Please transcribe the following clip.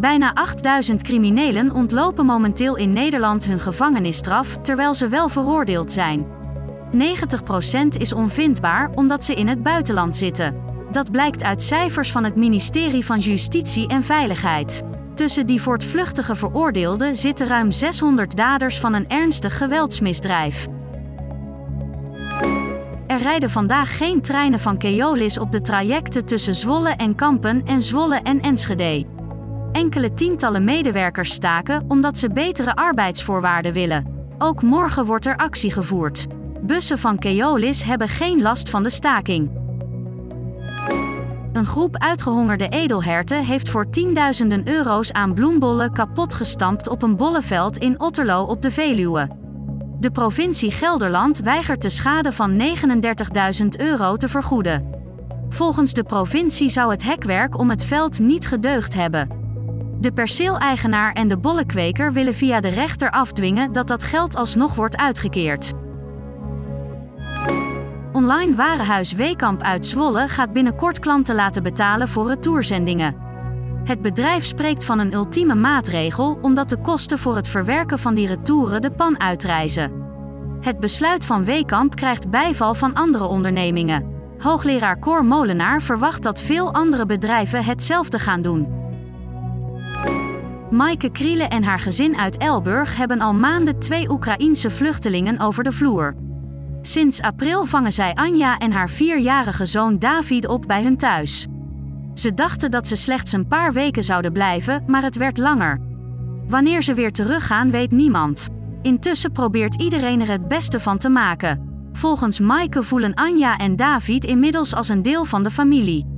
Bijna 8000 criminelen ontlopen momenteel in Nederland hun gevangenisstraf terwijl ze wel veroordeeld zijn. 90% is onvindbaar omdat ze in het buitenland zitten. Dat blijkt uit cijfers van het ministerie van Justitie en Veiligheid. Tussen die voortvluchtige veroordeelden zitten ruim 600 daders van een ernstig geweldsmisdrijf. Er rijden vandaag geen treinen van Keolis op de trajecten tussen Zwolle en Kampen en Zwolle en Enschede. Enkele tientallen medewerkers staken omdat ze betere arbeidsvoorwaarden willen. Ook morgen wordt er actie gevoerd. Bussen van Keolis hebben geen last van de staking. Een groep uitgehongerde edelherten heeft voor tienduizenden euro's aan bloembollen kapot gestampt op een bollenveld in Otterlo op de Veluwe. De provincie Gelderland weigert de schade van 39.000 euro te vergoeden. Volgens de provincie zou het hekwerk om het veld niet gedeugd hebben. De perceeleigenaar en de bollenkweker willen via de rechter afdwingen dat dat geld alsnog wordt uitgekeerd. Online warenhuis Weekamp uit Zwolle gaat binnenkort klanten laten betalen voor retourzendingen. Het bedrijf spreekt van een ultieme maatregel omdat de kosten voor het verwerken van die retouren de pan uitreizen. Het besluit van Weekamp krijgt bijval van andere ondernemingen. Hoogleraar Cor Molenaar verwacht dat veel andere bedrijven hetzelfde gaan doen. Maaike Kriele en haar gezin uit Elburg hebben al maanden twee Oekraïense vluchtelingen over de vloer. Sinds april vangen zij Anja en haar vierjarige zoon David op bij hun thuis. Ze dachten dat ze slechts een paar weken zouden blijven, maar het werd langer. Wanneer ze weer teruggaan, weet niemand. Intussen probeert iedereen er het beste van te maken. Volgens Maaike voelen Anja en David inmiddels als een deel van de familie.